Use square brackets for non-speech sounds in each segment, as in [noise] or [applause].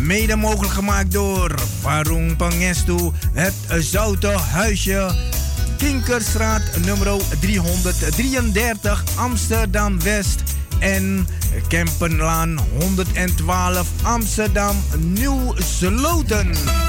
mede mogelijk gemaakt door Warung Pangestu, het Zoute Huisje, Kinkerstraat nummer 333 Amsterdam West en Kempenlaan 112 Amsterdam Nieuw Sloten.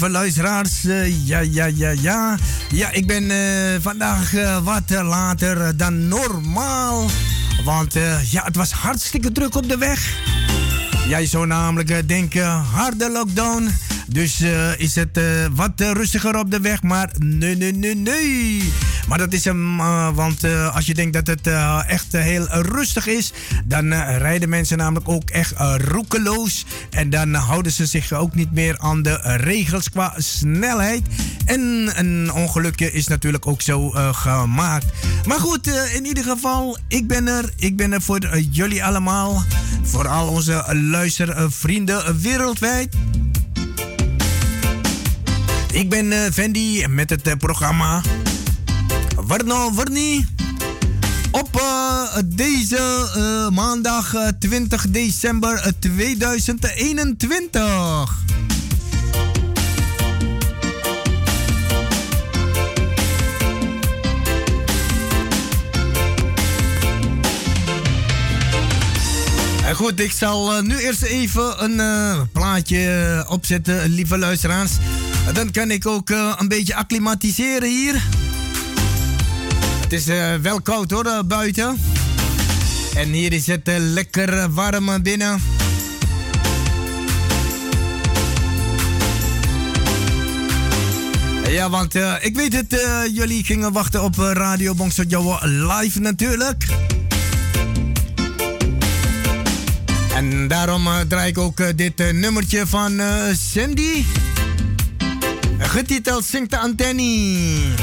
Lieve luisteraars. Uh, ja, ja, ja, ja. Ja, ik ben uh, vandaag wat later dan normaal. Want ja, het was hartstikke druk op de weg. Jij zou namelijk denken, harde lockdown. Dus is het wat rustiger op de weg. Maar nee, nee, nee, nee. Maar dat is hem, uh, want uh, als je denkt dat het uh, echt heel rustig is, dan rijden mensen namelijk ook echt roekeloos. En dan houden ze zich ook niet meer aan de regels qua snelheid. En een ongelukje is natuurlijk ook zo gemaakt. Maar goed, in ieder geval, ik ben er. Ik ben er voor jullie allemaal. Voor al onze luistervrienden wereldwijd. Ik ben Fendi met het programma Warno Warni. Op uh, deze uh, maandag 20 december 2021. En goed, ik zal nu eerst even een plaatje opzetten, lieve luisteraars. Dan kan ik ook een beetje acclimatiseren hier. Het is uh, wel koud hoor, uh, buiten. En hier is het uh, lekker warm binnen. Ja, want ik weet het, jullie gingen wachten op Radio Bongso live natuurlijk. En daarom draai ik ook dit nummertje van Sandy. Getiteld Zingt de Antennie.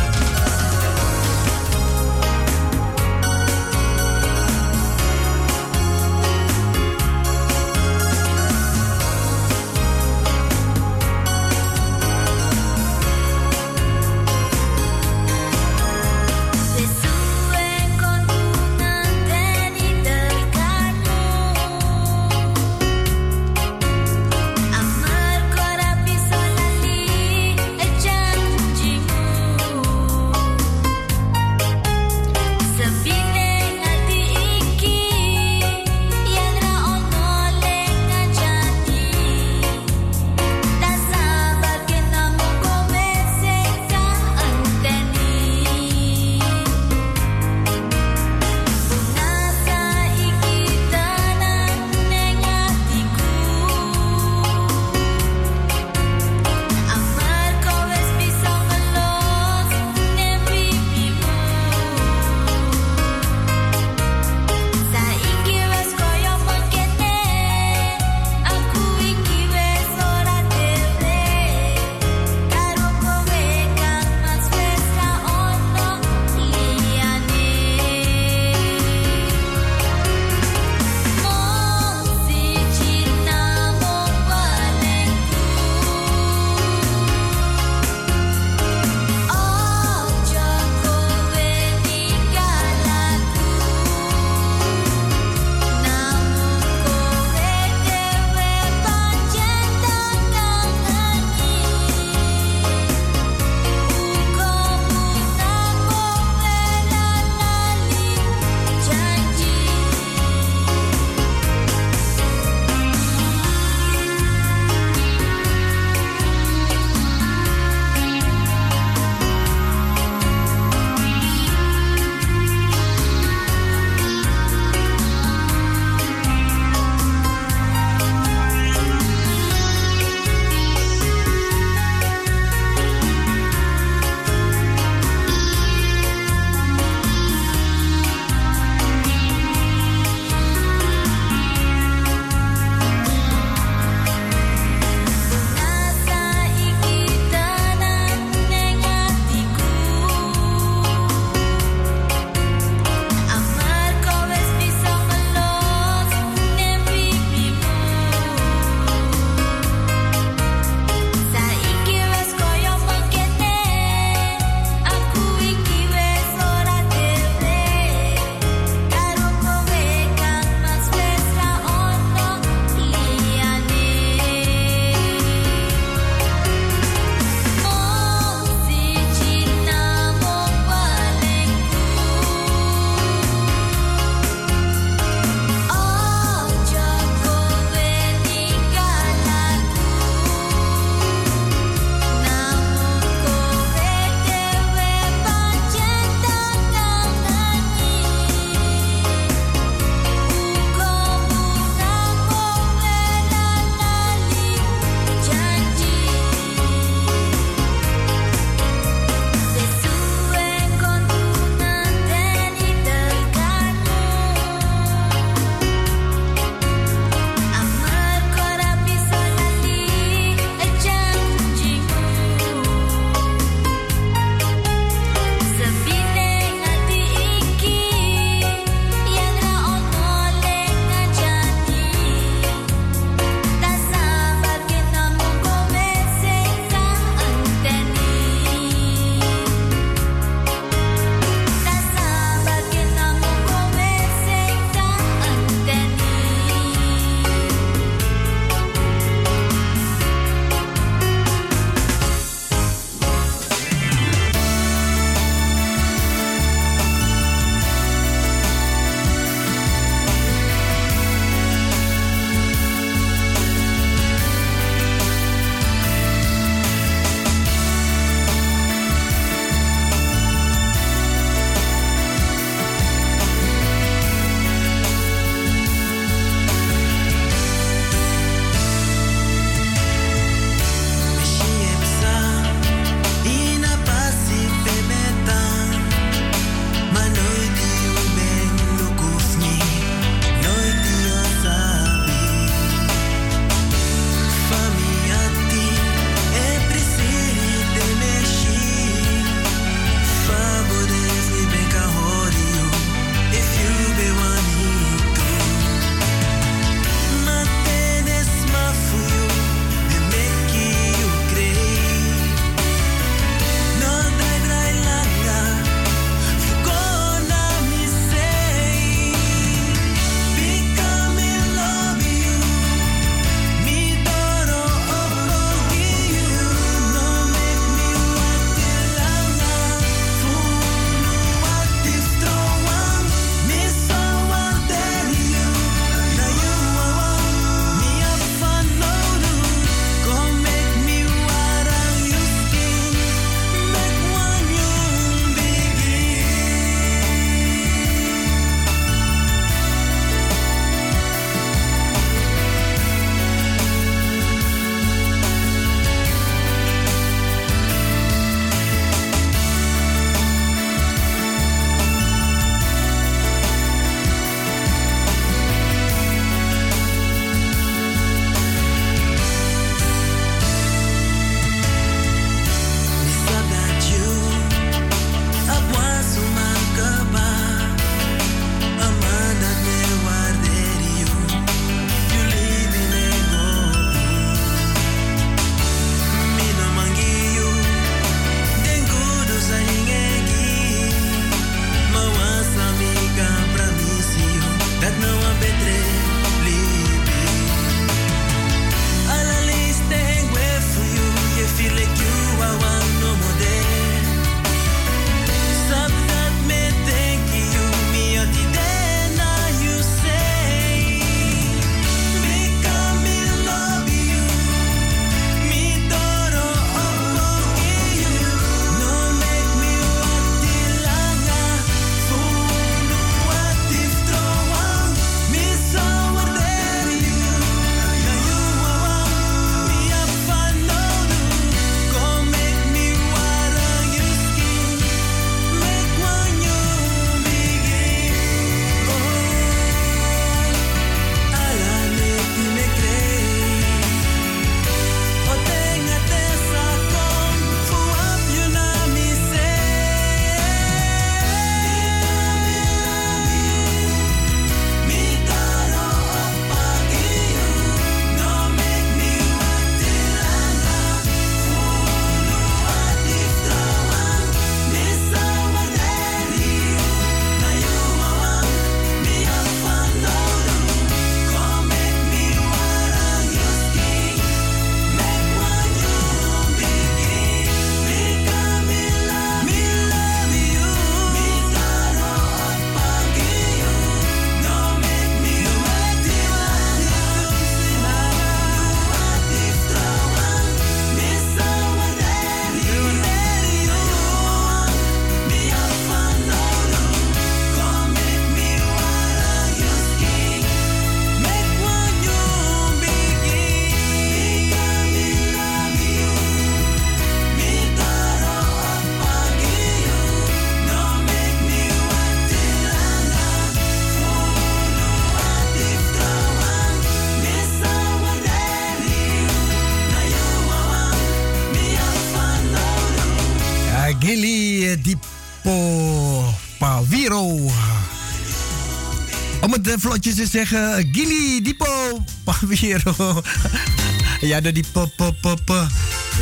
Vlotjes te zeggen, Gili Dipo Paviro. [laughs] ja, de Dipo Pop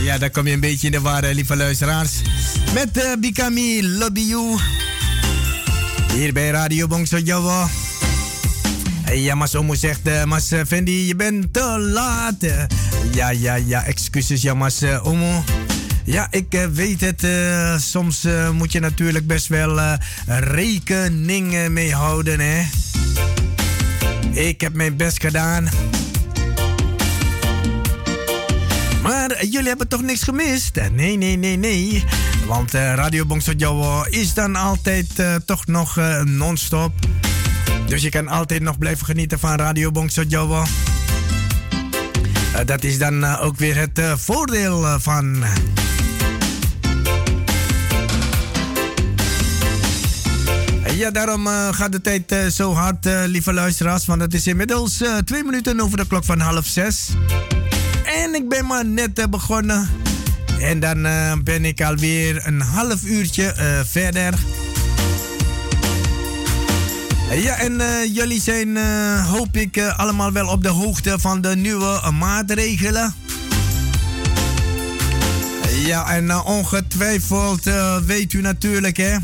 Ja, daar kom je een beetje in de war, lieve luisteraars. Met uh, Bikami Lobby You. Hier bij Radio Bongso Jawa. Ja, maar zo moet zegt, uh, Mas Fendi, je bent te laat. Ja, ja, ja, excuses, ja, Mas Omo. Ja, ik weet het. Soms moet je natuurlijk best wel rekening mee houden, hè. Ik heb mijn best gedaan. Maar jullie hebben toch niks gemist? Nee, nee, nee, nee. Want Radio Bongso is dan altijd toch nog non-stop. Dus je kan altijd nog blijven genieten van Radio Bongso dat is dan ook weer het voordeel van... Ja, daarom uh, gaat de tijd uh, zo hard, uh, lieve luisteraars. Want het is inmiddels twee minuten over de klok van half zes. En ik ben maar net begonnen. En dan ben ik alweer een half uurtje verder. Ja, en jullie zijn, hoop ik, allemaal wel op de hoogte van de nieuwe maatregelen. Ja, en ongetwijfeld weet u natuurlijk, hè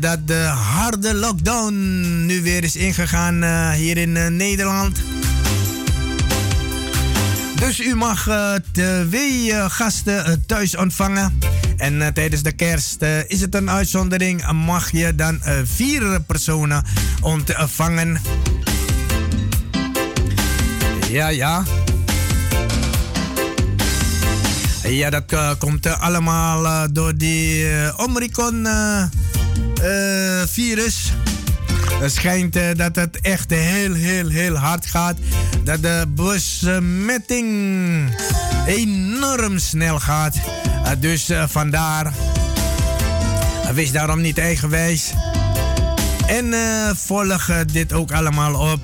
dat de harde lockdown nu weer is ingegaan uh, hier in uh, Nederland. Dus u mag twee gasten thuis ontvangen. En tijdens de kerst is het een uitzondering. Mag je dan vier personen ontvangen. Ja, ja. Ja, dat komt allemaal door die Omicron uh, virus. Het schijnt uh, dat het echt heel, heel, heel hard gaat. Dat de besmetting enorm snel gaat. Uh, dus vandaar. Wees daarom niet eigenwijs. En volg dit ook allemaal op.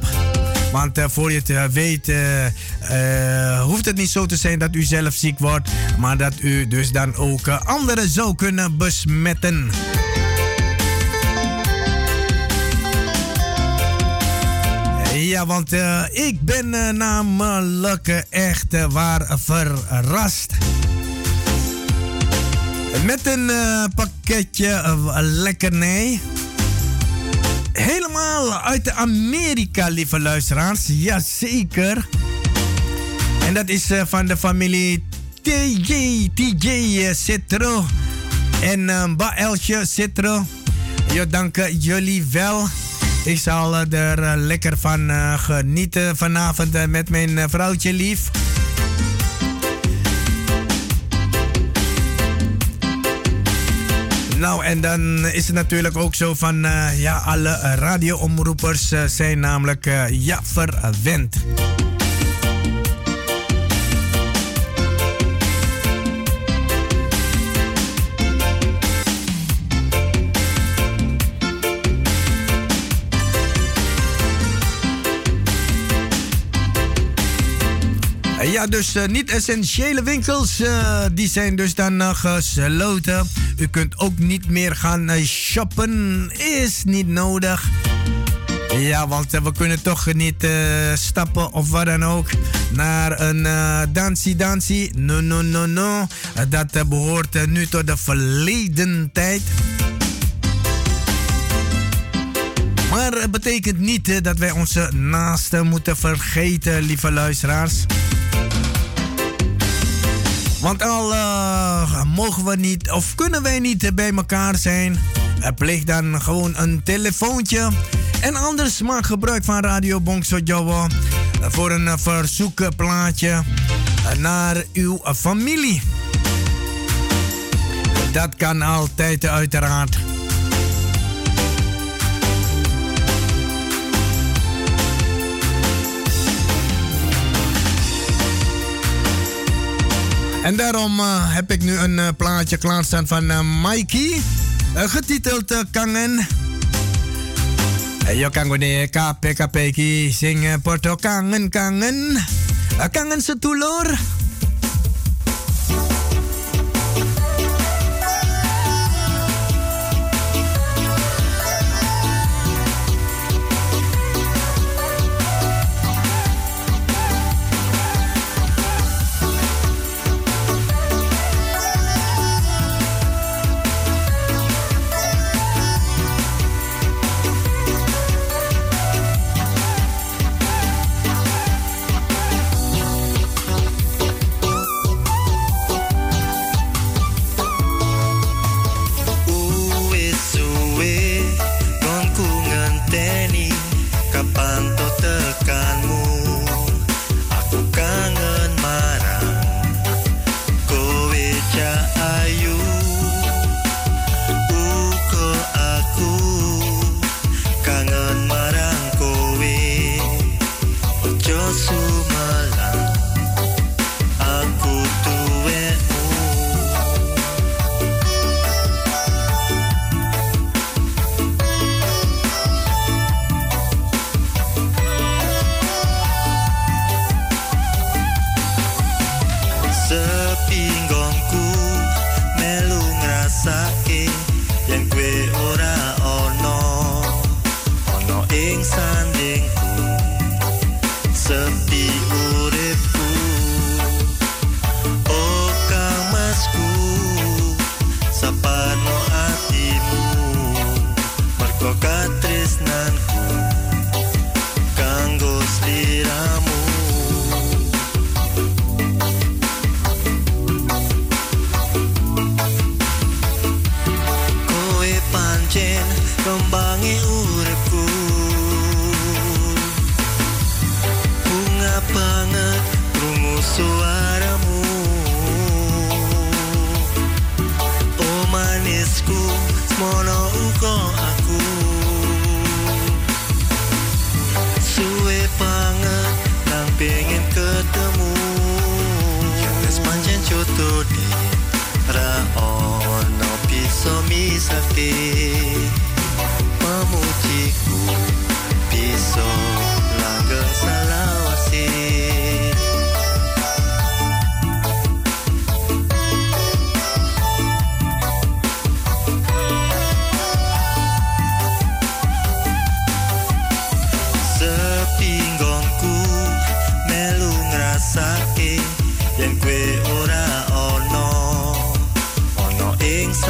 Want voor je het weet, hoeft het niet zo te zijn dat u zelf ziek wordt, maar dat u dus dan ook anderen zou kunnen besmetten. Ja, want uh, ik ben uh, namelijk echt waar verrast. Met een pakketje lekkernij. Helemaal uit Amerika, lieve luisteraars. Jazeker. En dat is van de familie TJ, TJ Citro. En Baeltje Citro. Jo, dank jullie wel. Ik zal eh, er eh, lekker van uh, genieten vanavond met mijn vrouwtje lief. Nou, en dan is het natuurlijk ook zo van, ja, alle radioomroepers zijn namelijk, ja, verwend. Ja, dus uh, niet-essentiële winkels, uh, die zijn dus dan gesloten. U kunt ook niet meer gaan shoppen, is niet nodig. Ja, want we kunnen toch niet stappen of wat dan ook naar een dansie dansie. No, no, no, no. dat behoort nu tot de verleden tijd. Maar het betekent niet dat wij onze naasten moeten vergeten, lieve luisteraars. Want al uh, mogen we niet of kunnen wij niet bij elkaar zijn, pleeg dan gewoon een telefoontje. En anders maak gebruik van Radio Bongso Jawa voor een verzoekplaatje naar uw familie. Dat kan altijd uiteraard. En daarom uh, heb ik nu een uh, plaatje klaarstaan van uh, Mikey. getiteld Kangen. Yo kangone KPKP ki sing porto kangen kangen. Kangen setulur.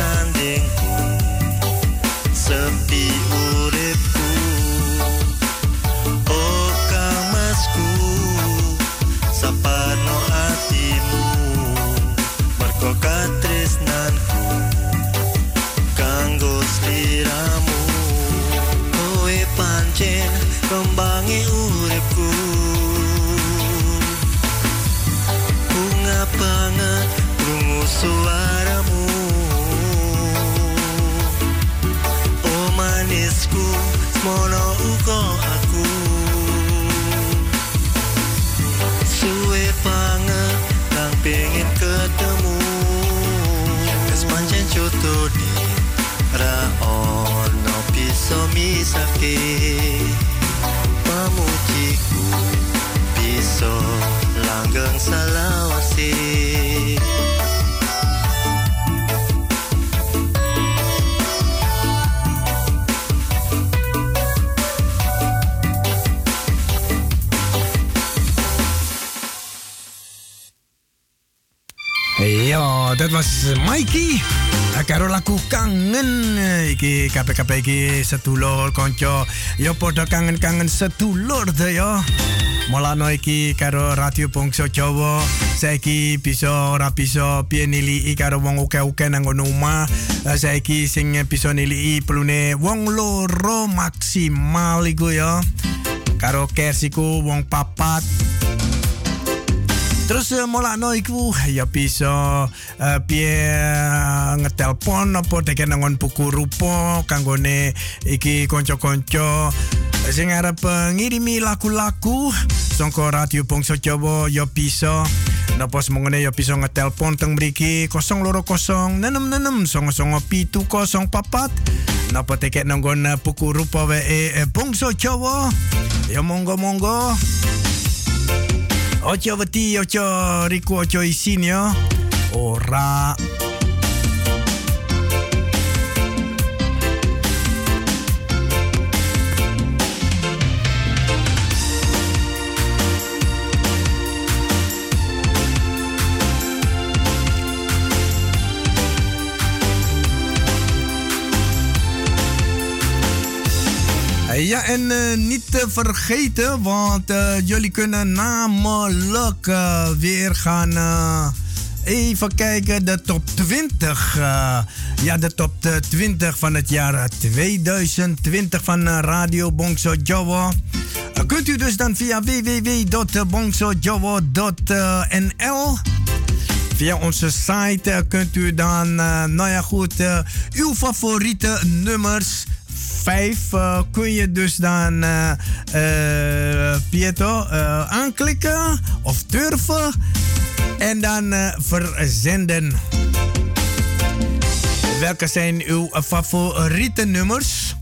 understand misake pamujiku bisa langgeng salawase Ja, dat was Mikey. Karo laku kangen iki KPKP iki setulur konco. Yo podo kangen-kangen setulur de yo. Molano iki karo Radio Bongso Jawa. Saiki bisa ora bisa piye nilii karo wong uke-uke nang omah. Eh, Saiki sing bisa nilii pelune wong loro maksimal iku yo. Karo kersiku wong papat. Terus uh, molakno iku ya bisa uh, piye ngetelpon apa deke nangon buku rupa kanggone iki kanca-kanca sing arep uh, ngirimi lagu-lagu sangka radio Bangsa Jawa ya bisa. Napa semongone ya bisa ngetelpon teng mriki 020 nenem nenem songo songo pitu kosong papat. Napa tekek nanggon uh, buku rupa wae uh, Bangsa Jawa? Ya monggo monggo Ocho beti, ocho riku, ocho isin ya. Ora. Ja, en eh, niet te vergeten, want eh, jullie kunnen namelijk eh, weer gaan. eh, even kijken, de top 20. eh, ja, de top 20 van het jaar 2020 van eh, Radio Bongso. Eh, kunt u dus dan via www.bongsojawa.nl Via onze site eh, kunt u dan, eh, nou ja goed, eh, uw favoriete nummers. Vijf eh, kun je dus dan, eh, aanklikken of durven en dan verzenden. Welke zijn uw favoriete nummers?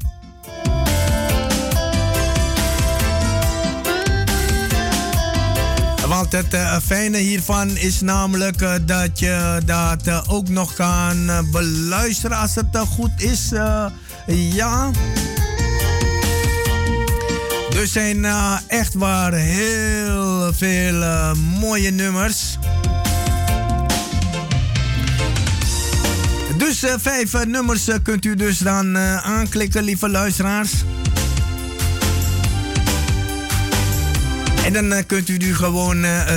Want het fijne hiervan is namelijk dat je dat ook nog kan beluisteren als het goed is. Ja. Er zijn eh, echt waar heel veel eh, mooie nummers. Dus eh, vijf nummers kunt u dus dan aanklikken, lieve luisteraars. En dan kunt u die gewoon eh,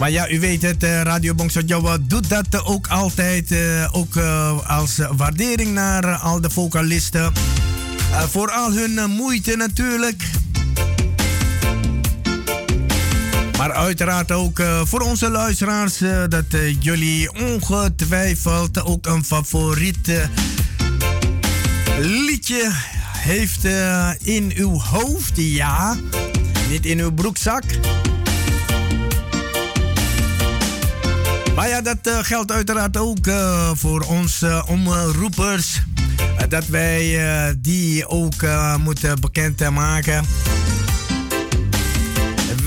Maar ja, u weet het, eh, Radio Bongso Jawa doet dat ook altijd. eh, ook eh, als waardering naar al de vocalisten. Voor al hun moeite natuurlijk. Maar uiteraard ook voor onze luisteraars dat jullie ongetwijfeld ook een favoriet liedje heeft in uw hoofd. Ja, niet in uw broekzak. Maar ja, dat geldt uiteraard ook voor ons omroepers. dat wij die ook moeten bekendmaken.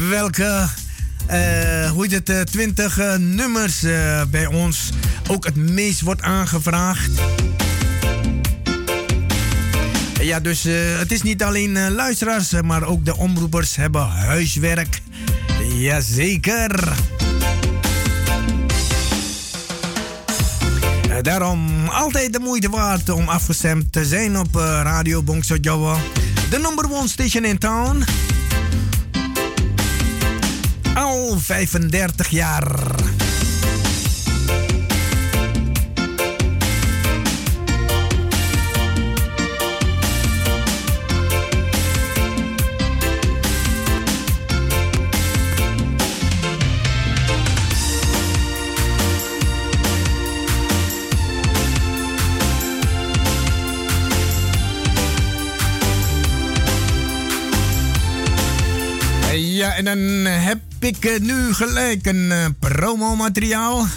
Welke uh, hoe heet het, 20 uh, nummers uh, bij ons ook het meest wordt aangevraagd. Ja, dus het is niet alleen luisteraars, maar ook de omroepers hebben huiswerk. Jazeker. Daarom altijd de moeite waard om afgestemd te zijn op Radio Bongso Jawa. De number one station in town al 35 jaar. Ja, en dan heb ik uh, nu gelijk een uh, promomateriaal. Uh,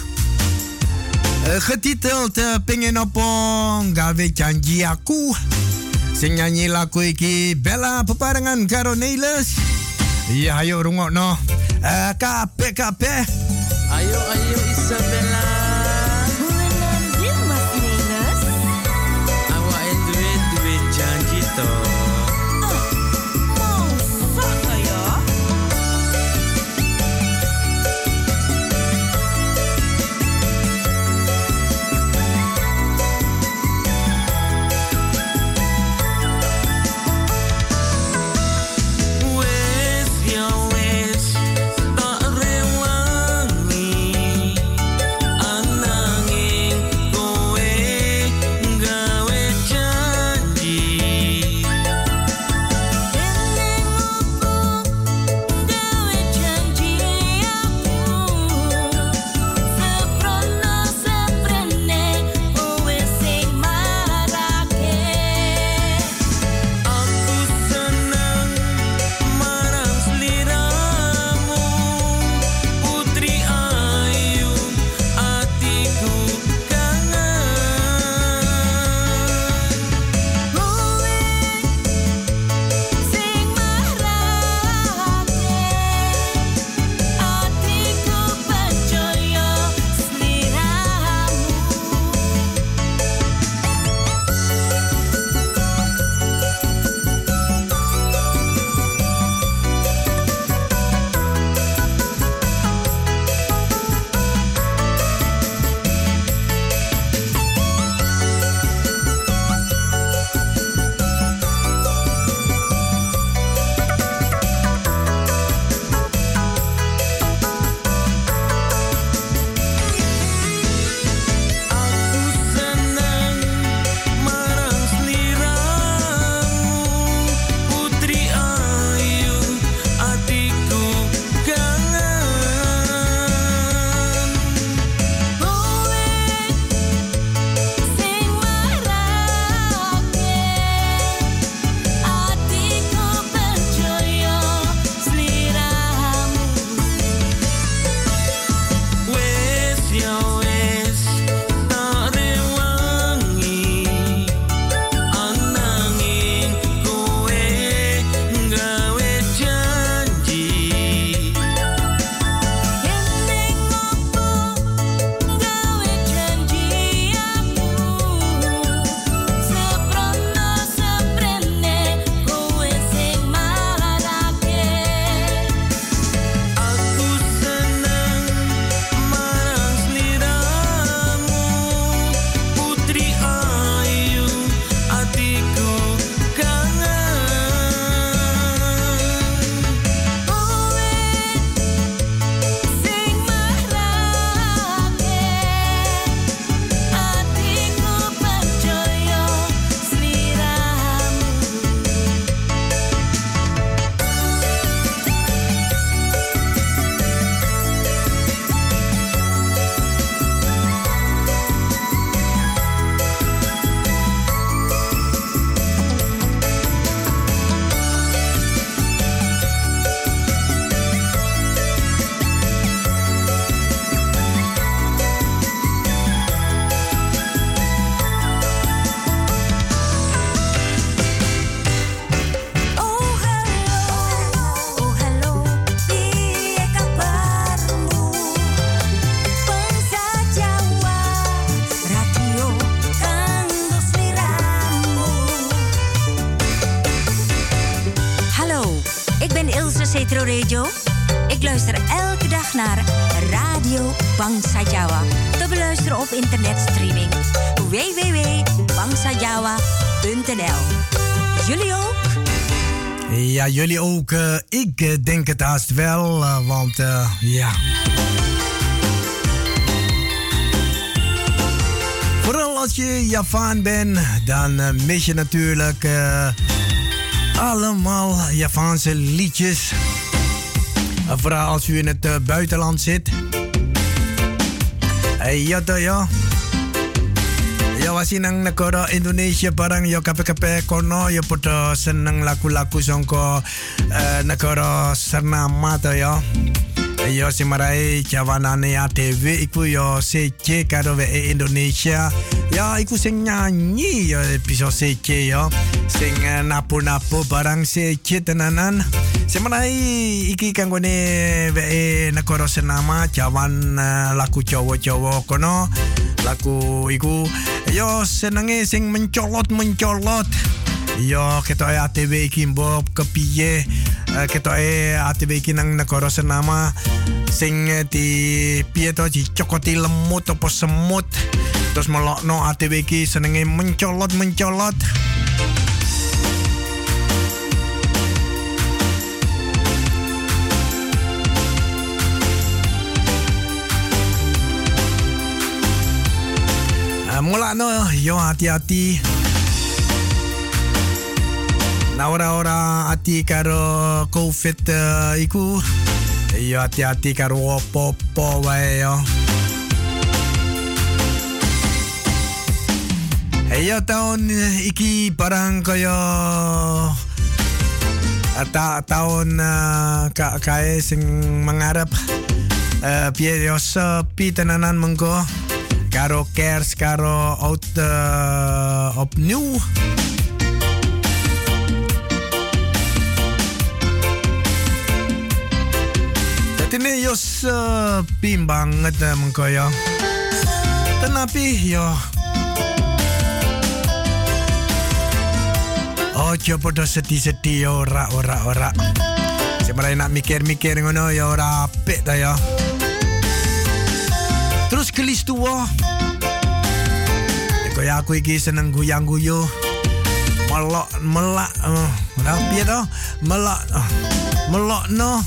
getiteld Pingenopong Gawe Chanjiaku. Sinyanyi laku iki Bella peparengan karo Neles. Ya ayo rungokno. Uh. Ayo ayo Jullie ook. Uh, ik uh, denk het haast wel, uh, want ja. Vooral als je Javaan bent, dan mis je natuurlijk allemaal Javaanse liedjes. Vooral als u in het buitenland zit. Ja, ja. Ya wasi nang negara Indonesia barang yo kape-kape kono yo poto seneng laku-laku songko uh, negara Sernama to yo. Yo si marai cawanane ATV iku yo CC karo Indonesia. Ya iku sing nyanyi yo bisa CC yo. Sing napu-napu barang CC tenanan. Semenai iki kanggone WE negara Sernama cawan laku Jawa-Jawa kono. Laku iku yo senenge sing mencolot-mencolot. Yo ketok ATV iki mbok kepiye uh, ketok ATV iki nang negara senama sing di piye to dicokoti lemut semut. Terus melokno ATV iki senenge mencolot-mencolot. mula no yo hati-hati na ora-ora hati karo covid uh, iku. Yo hati-hati karo opo-opo wae yo. Yo tahun iki barang kaya ta tahun uh, ka kae sing mengarep uh, piye yo sepi tenanan mengko. Karo kers karo oud uh, opnieuw. Jos uh, pim banget uh, mengko ya. Tenapi yo. Ojo podo sedih-sedih ora ora ora. Sebenarnya nak mikir-mikir ngono ya ora apik ta ya. Terus kelis tua. Kaya aku iki seneng guyang-guyu. Melok melak uh, rapi to? Melak uh, melok no.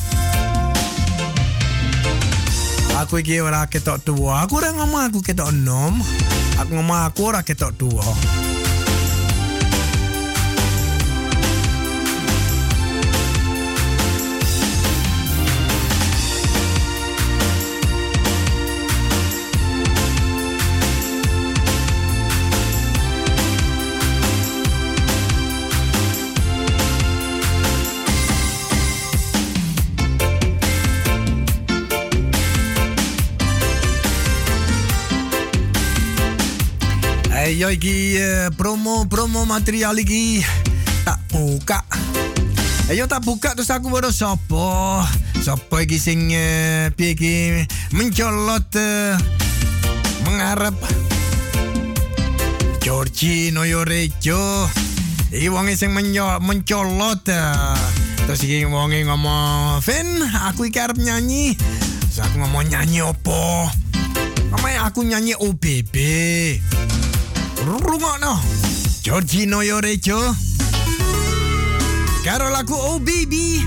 Aku iki ora ketok tua. Aku ora ngomong aku ketok enom. Aku ngomong aku ora ketok tua. Yo iki uh, promo promo material iki tak buka. Ayo tak buka terus aku baru sopo. Sopo iki sing uh, piye iki mencolot mengarep Giorgino Yorejo. Iki wong sing mencolot. Terus iki wong ngomong, "Fen, aku iki arep nyanyi." Terus aku ngomong nyanyi opo? Mamanya aku nyanyi OBB. Rungokno Giorgino Yorejo Karo lagu Oh Baby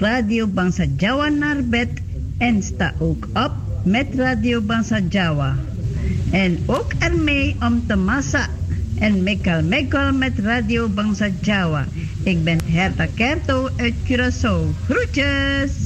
Radio Bangsa Jawa naar bed en sta ook op met Radio Bangsa Jawa. En ook ermee om te massa en mekal mikkel met Radio Bangsa Jawa. Ik ben Herta Kerto uit Curaçao. Groetjes!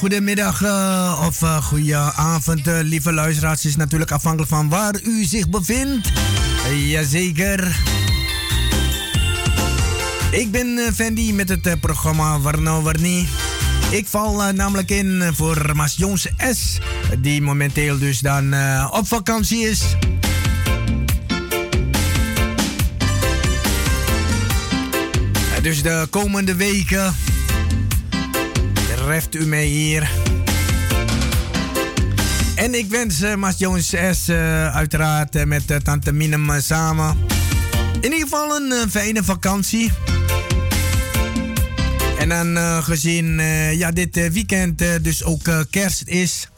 Goedemiddag uh, of uh, goede avond, lieve luisteraars. Is natuurlijk afhankelijk van waar u zich bevindt. Jazeker. Ik ben Fendi met het programma Warno Warnie. Ik val namelijk in voor Mas Jones S. Die momenteel dus dan op vakantie is. Dus de komende weken treft u mij hier. En ik wens uh, Mas Jones S. Uh, uiteraard uh, met Tante Minem samen. In ieder geval een fijne vakantie. En dan gezien ja, dit weekend dus ook kerst is.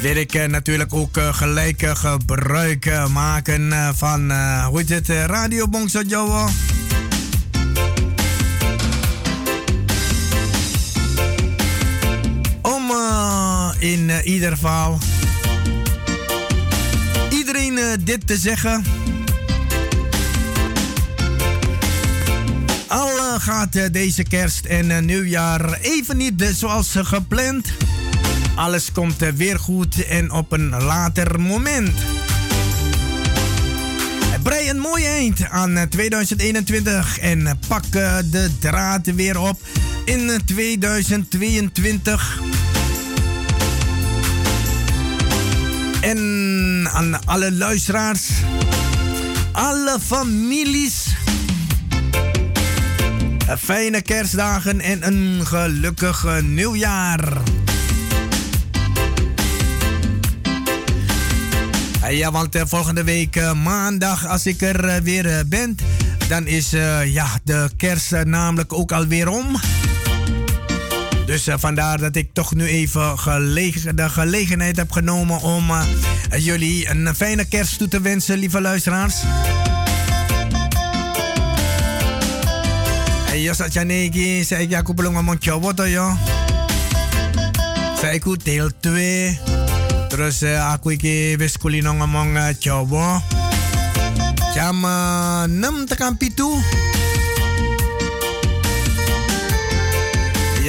Wil ik natuurlijk ook gelijk gebruik maken van, hoe heet het, Radio Bongso Jowo. In uh, ieder geval iedereen uh, dit te zeggen. Al uh, gaat deze kerst en nieuwjaar even niet zoals gepland. Alles komt weer goed en op een later moment. Brei een mooi eind aan 2021 en pak de draad weer op in 2022. En aan alle luisteraars, alle families. Fijne kerstdagen en een gelukkig nieuwjaar. Ja, want volgende week maandag, als ik er weer ben, dan is ja, de kerst namelijk ook alweer om. Dus uh, vandaar dat ik toch nu even gelegen, de gelegenheid heb genomen om uh, jullie een fijne kerst toe te wensen, lieve luisteraars. En yo Satjaneki, zei ik Jacob Longa Montjo Wotto, yo. Zei ik deel 2. Terus eh, aku iki wis kulino ngomong Jawa. Jam nem tekan 7.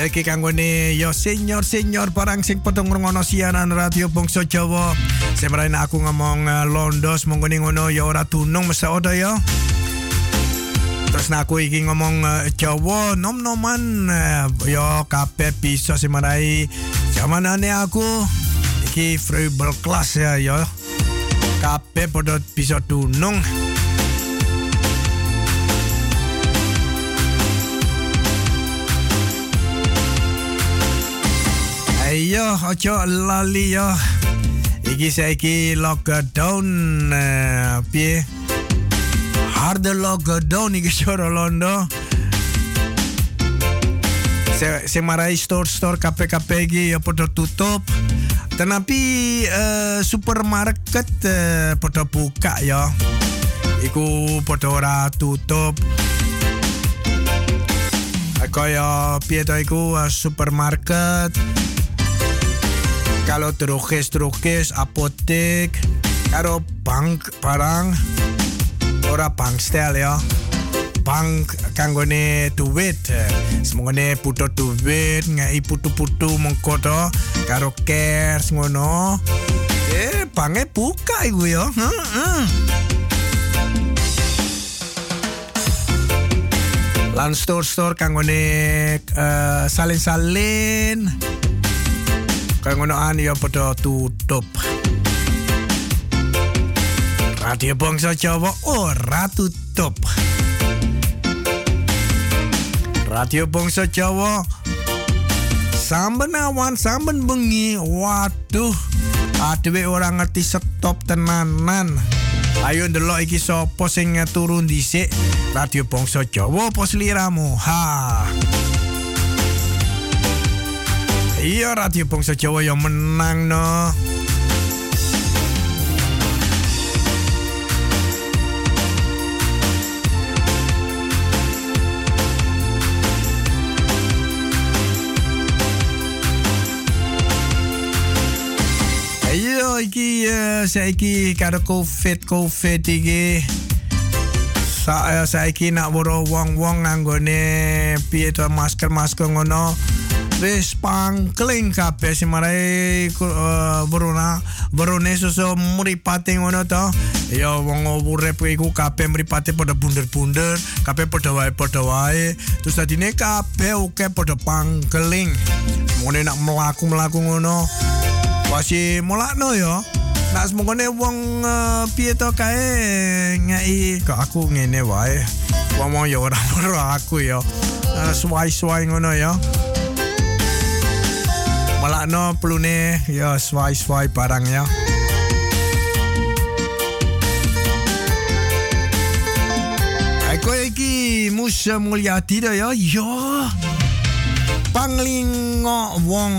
Iki kanggone yo senior senior parang sing potong ngrungono siaran radio Bangsa Jawa. Semrain aku ngomong uh, londos menggone ngono ya ora tunung mesa oda ya. Terus na aku iki ngomong uh, Jawa nom-noman uh, yo kabeh bisa semarai zamanane aku iki Freubel kelas ya yo. Kabeh padha bisa tunung. Ayo, ojo lali yo. Iki saiki lockdown uh, piye? Harde lockdown iki soro londo. Se, marai store-store kafe-kafe iki ya podo tutup. Tetapi uh, supermarket uh, podo buka ya. Iku podo ora tutup. Kaya piye to iku supermarket kalau drogis drogis apotek karo bank barang ora bankstel ya. Bank kanggone duit. Semongone putu duit ngai putu-putu mengkoto karo cash ngono. Eh bange buka iku ya. Lan store-store kanggone uh, salin-salin Kaya ngono ani ya pada tutup. Radio Bangsa Jawa ora tutup. Radio Bangsa Jawa samben awan samben bengi. Waduh adewe ora ngerti stop tenanan. Ayo ndelok iki sapa sing turun dhisik? Radio Bangsa Jawa pos liramu ha Iya Radio Bangsa Jawa yang menang no. iki ya saiki karo covid covid iki saya eh, saiki nak woro wong wong nganggone piye masker masker ngono respang klinka pesi marai wij eh, bruna so muri pate ngono to yo wong urip iku kabeh mripate padha bunder-bunder kabeh padha wae padha wae terus dadine kabeh oke padha pangkeling mone nak mlaku-mlaku ngono. Wasi mulakno yo. Nak semongkone wong eh, piye to kae? Ngai kok aku ngene wae. wong yo ora [laughs] aku yo. Eh, suai-suai ngono yo. Malak no plune yo swai swai barang ya. Ako iki Musya Mulyati ya. Yo. Panglingo Wong.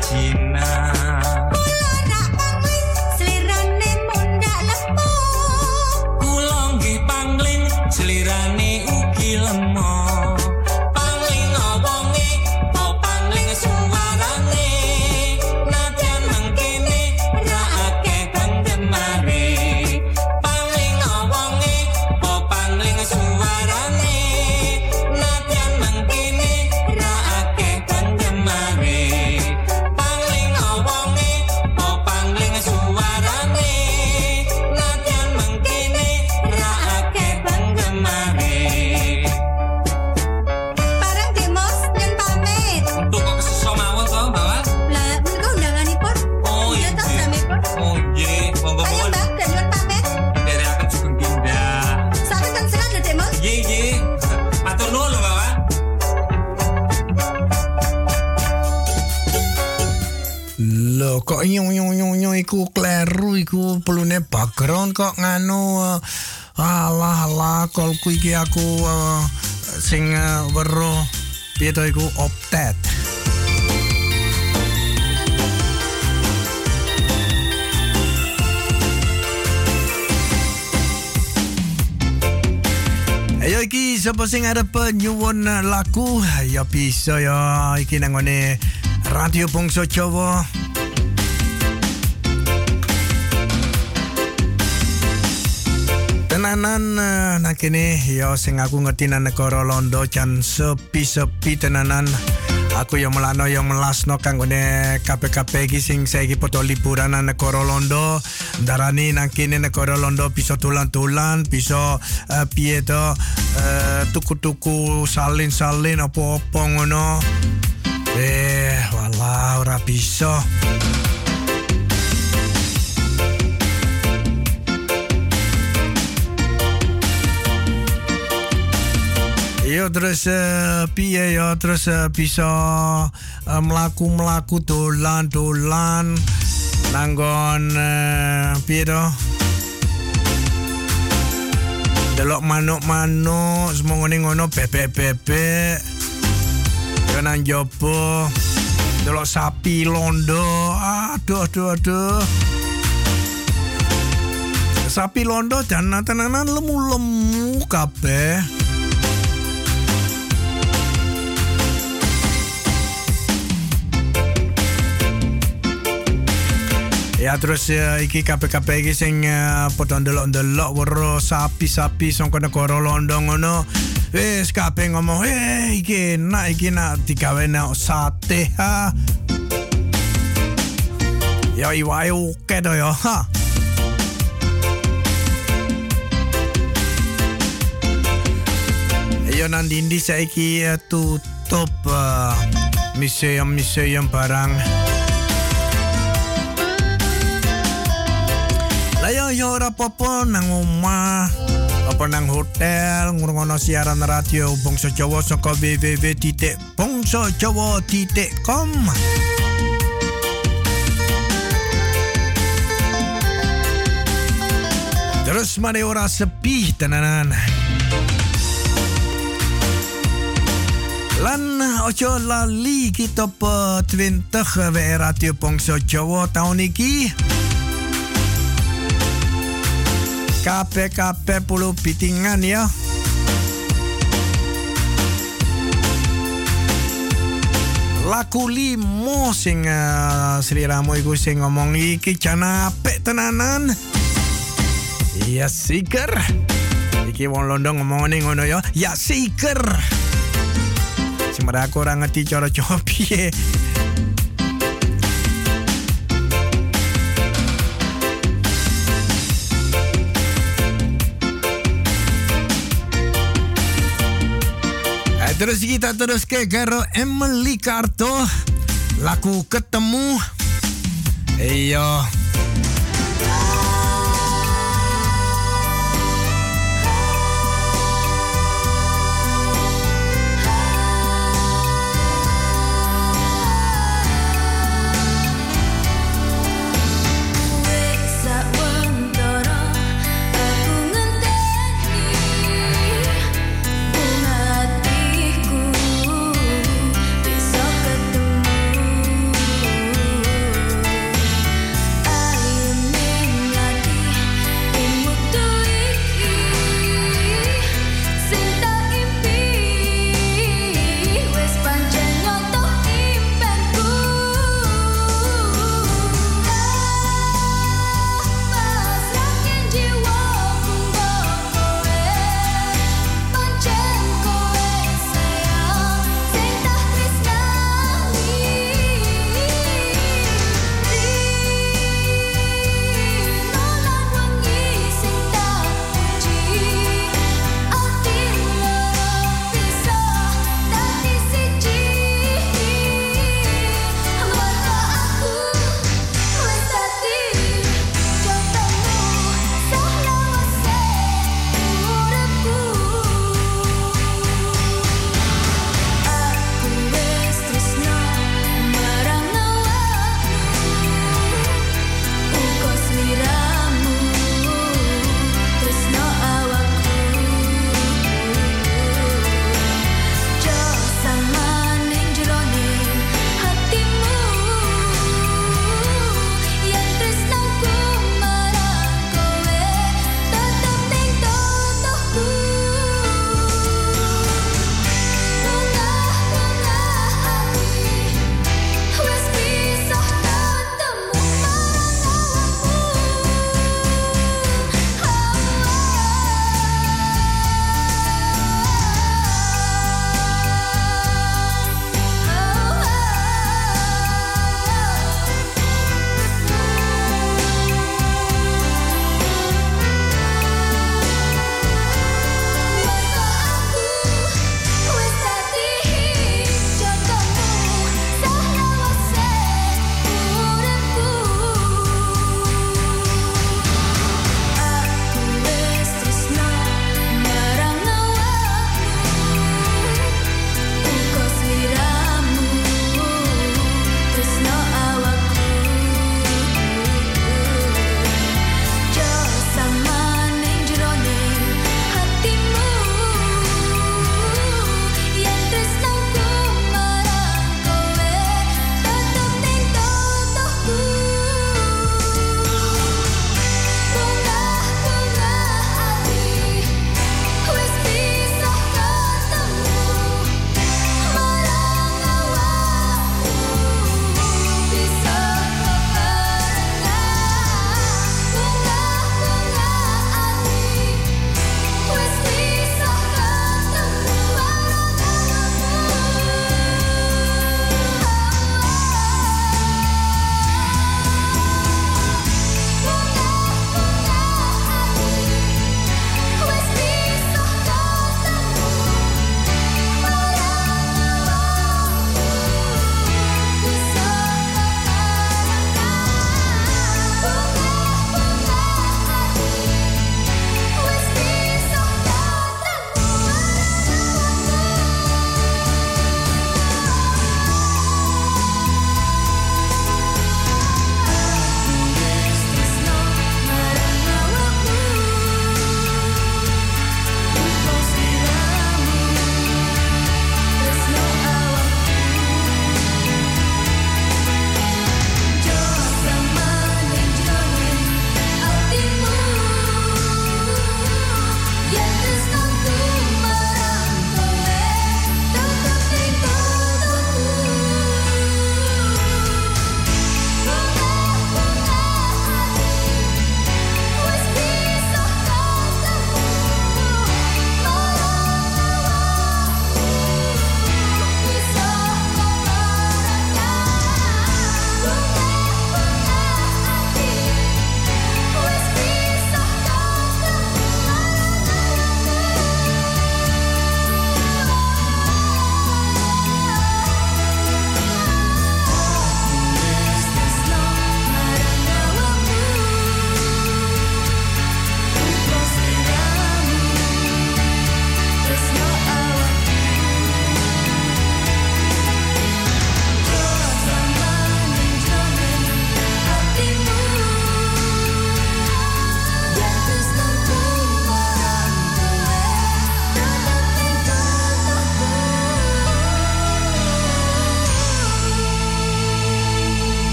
寂寞 iku pelune background kok nganu uh, alah lah kolku iki aku uh, sing uh, weruh piye to iku? Optet. Ayo iki sapa sing arep nyuwun laku ya bisa ya iki nang ngene Radio Bongso Jawa. tenanan eh, uh, nak ini yo sing aku ngerti nang negara londo jan sepi sepi tenanan. Aku yo melano yo melasno kanggone gune kpkp iki sing saiki podo liburan nang negara londo. Darani nang ini negara londo bisa tulan tulan bisa uh, piye to eh, uh, tuku tuku salin salin apa apa ngono. Eh walau ora bisa. Yo terus eh, piye yo terus eh, bisa eh, melaku-melaku dolan-dolan nanggon eh, piye? Delok manuk-manuk semua ngono bebek-bebek. Yo nang jopo. Delok sapi londo. Aduh aduh aduh. Sapi londo jangan tenanan lemu-lemu kabeh. Ya terus uh, iki KPKP iki sing uh, padha ndelok-ndelok weruh sapi-sapi saka negara Londo ngono. Wis kabeh ngomong, "Eh, iki enak iki nak digawe nang sate ha." Ya iwae oke to ya. Ha. Ya nang dindi saiki uh, tutup uh, museum-museum barang. Yo yo ora apa-apa nang omah apa nang hotel ngrungokno siaran radio Bangsa Jawa saka www.bangsajawa.com Terus mari ora sepi tenanan. Lan ojo lali kita pe 20 WR Radio Bangsa Jawa tahun iki. KPKP puluh pitingan ya. Laku limo sing uh, Sri Ramo iku sing ngomong iki jan apik tenanan. Ya siker. Iki wong Londo ngomongane ngono ya. Ya siker. Sebenarnya aku ora ngerti cara-cara. Terus kita terus ke karo Emily Karto. Laku ketemu. Iya.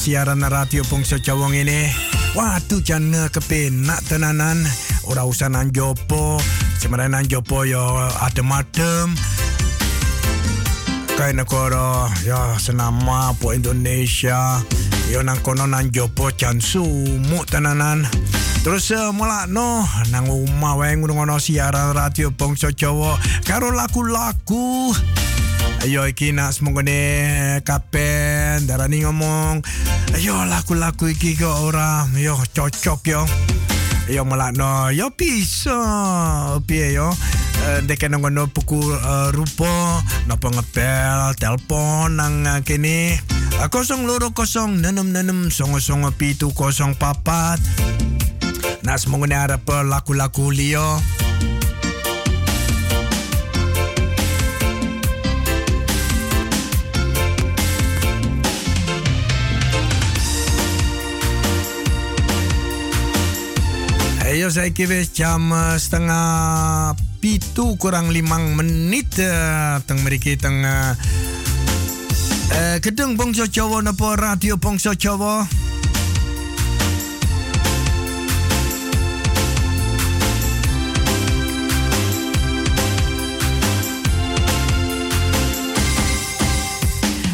Siaran radio Pungso Cawong ini. Waduh jan kepenak tenanan. Ora usah nang jopo. Sebenarnya nang jopo yo adem-adem. Kayak negara ya senama po Indonesia. Yo nang kono nang jopo jan sumuk tenanan. Terus uh, mulakno nang omah wae ngono siaran radio Bangsa Jawa karo lagu-lagu. Ayo iki nak semongone kapen darani ngomong. Ayo lagu-lagu iki kok ora yo cocok yo. Yo mulakno yo bisa piye yo. Uh, Dek ngono puku uh, rupa napa ngepel telepon nang kene kosong loro kosong nenem nenem songo songo pitu kosong papat Nas mengune harap lagu-lagu Leo. Ayo saya kira jam eh, setengah pitu kurang limang menit eh, teng meriki teng eh, eh, gedung Bongso Jawa napa radio Bongso Jawa.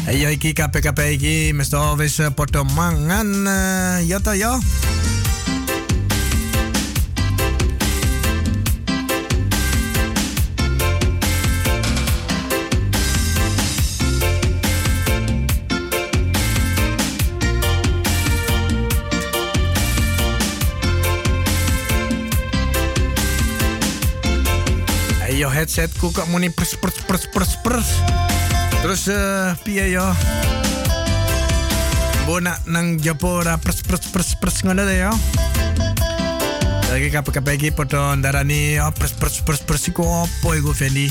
Ayo iki kabeh-kabeh iki mesti wis padha mangan ya ta ya. Headsetku kok muni pers pers pers pers pers. Terus eh piye yo? Bona nang Japora pers pers pers pers ngono deh yo. Lagi kabeh-kabeh iki padha ndarani oh, pers pers pers pers iku opo iku Fendi?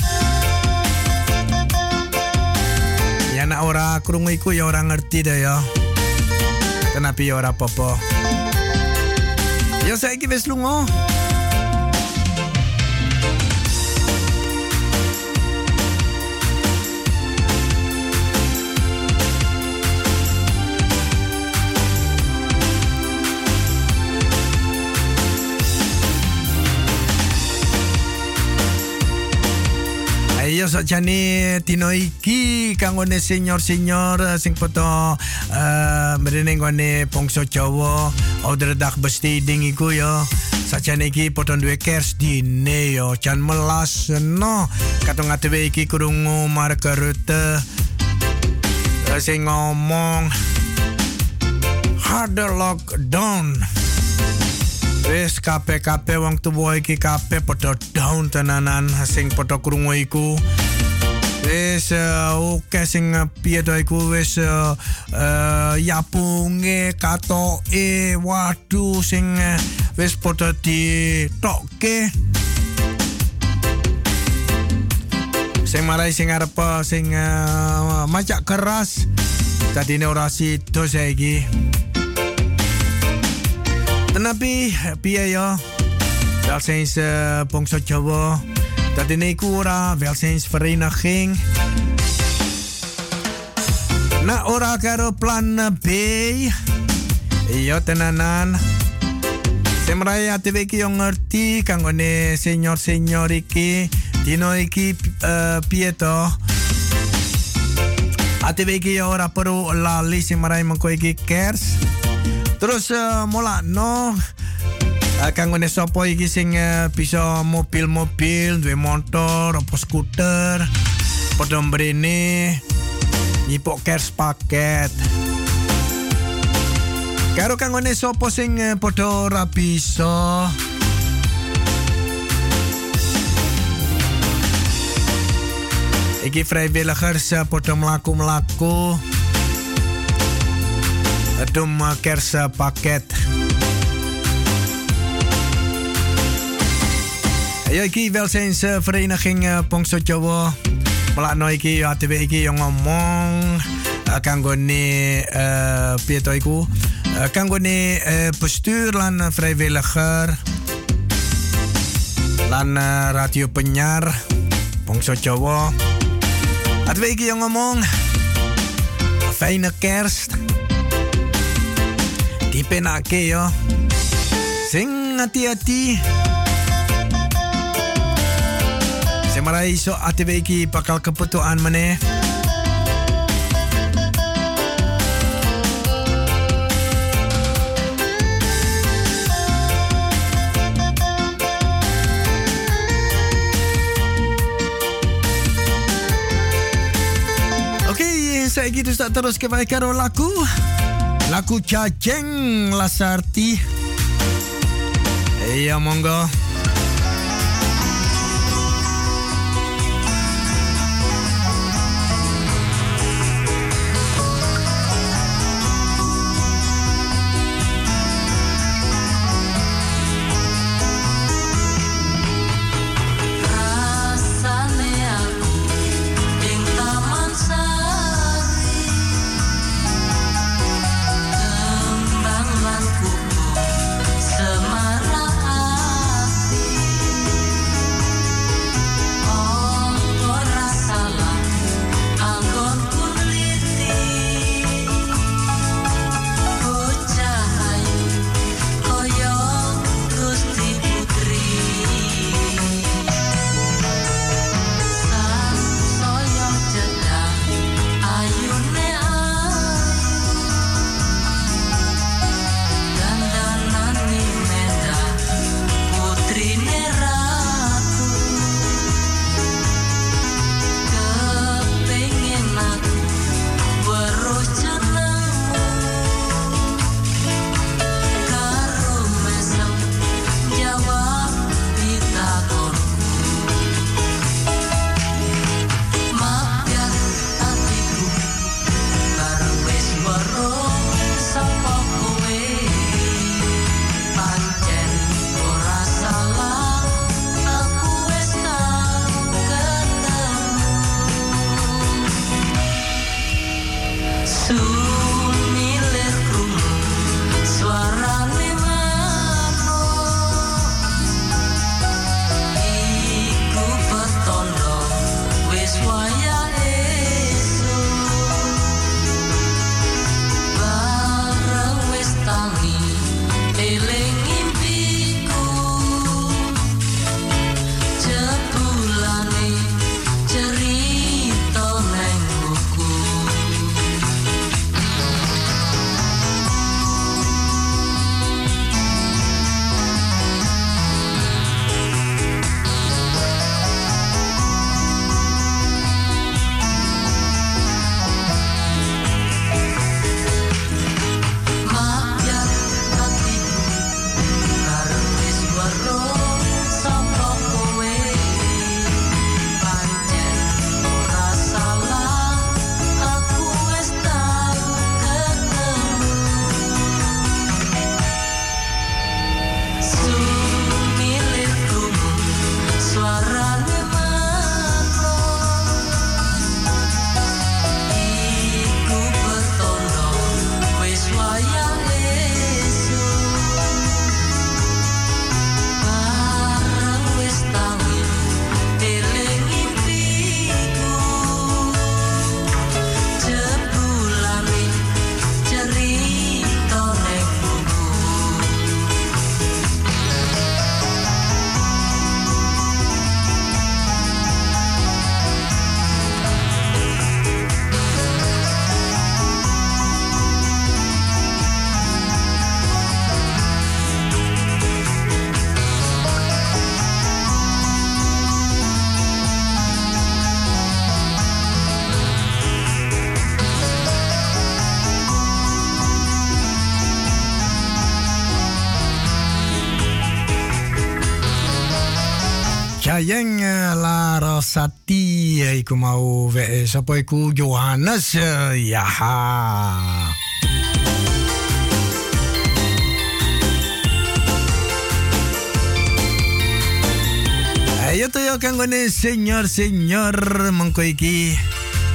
Ya nak ora krungu iku ya ora ngerti deh yo. Kenapa ya ora apa-apa? Ya saiki wis lunga. Ayo sakjane dino iki kanggone senior-senior sing foto uh, mrene nggone bangsa Jawa odredak besteding iku yo. Sakjane iki foto duwe kers dine yo jan melas no. Katong ngadewe iki krungu Mark Rutte uh, sing ngomong hard lockdown. Wis kabeh-kabeh wong tuwa iki kabeh padha down tenanan sing padha krungu iku. Wis uh, oke sing uh, piye to iku uh, yapunge katoke waduh sing uh, wis padha ditokke. Sing marai sing sing macak keras. Tadine ora sido saiki. Tenapi piye yo? Wel sinds uh, Bongso Jawa. Dat in ora wel sinds vereniging. Na ora karo plan B. Yo tenanan. Semraya TV iki yo ngerti kanggone senior-senior iki dino iki uh, piye to? ATV yo ora perlu lali sing marai mengko iki kers. Terus uh, mola no uh, kanggone sapa iki sing uh, bisa mobil-mobil, duwe motor, apa skuter, padha mrene nyipok kers paket. Karo kanggone sapa sing uh, padha ora bisa Iki vrijwilligers uh, padha mlaku-mlaku. Het domme kersenpakket. Ja, ik welzijnsvereniging eh, eh, Pongsochowo. Mala no iki ATB iki yang ngomong eh, kanggo ni pieto iku. Kanggo ni bestuur lan vrijwilliger lan radio penyiar Pongsochowo. ATB iki yang ngomong. Fijne kerst. dipenake yo. Sing hati-hati. Semarai so ATV iki bakal keputuan meneh. Saya gitu tak terus kebaikan laku. La Cucha la sarti, Ja, mongo. siapa iku Johannes Yaha. Ayo tuh kanggone senior senior mengko iki.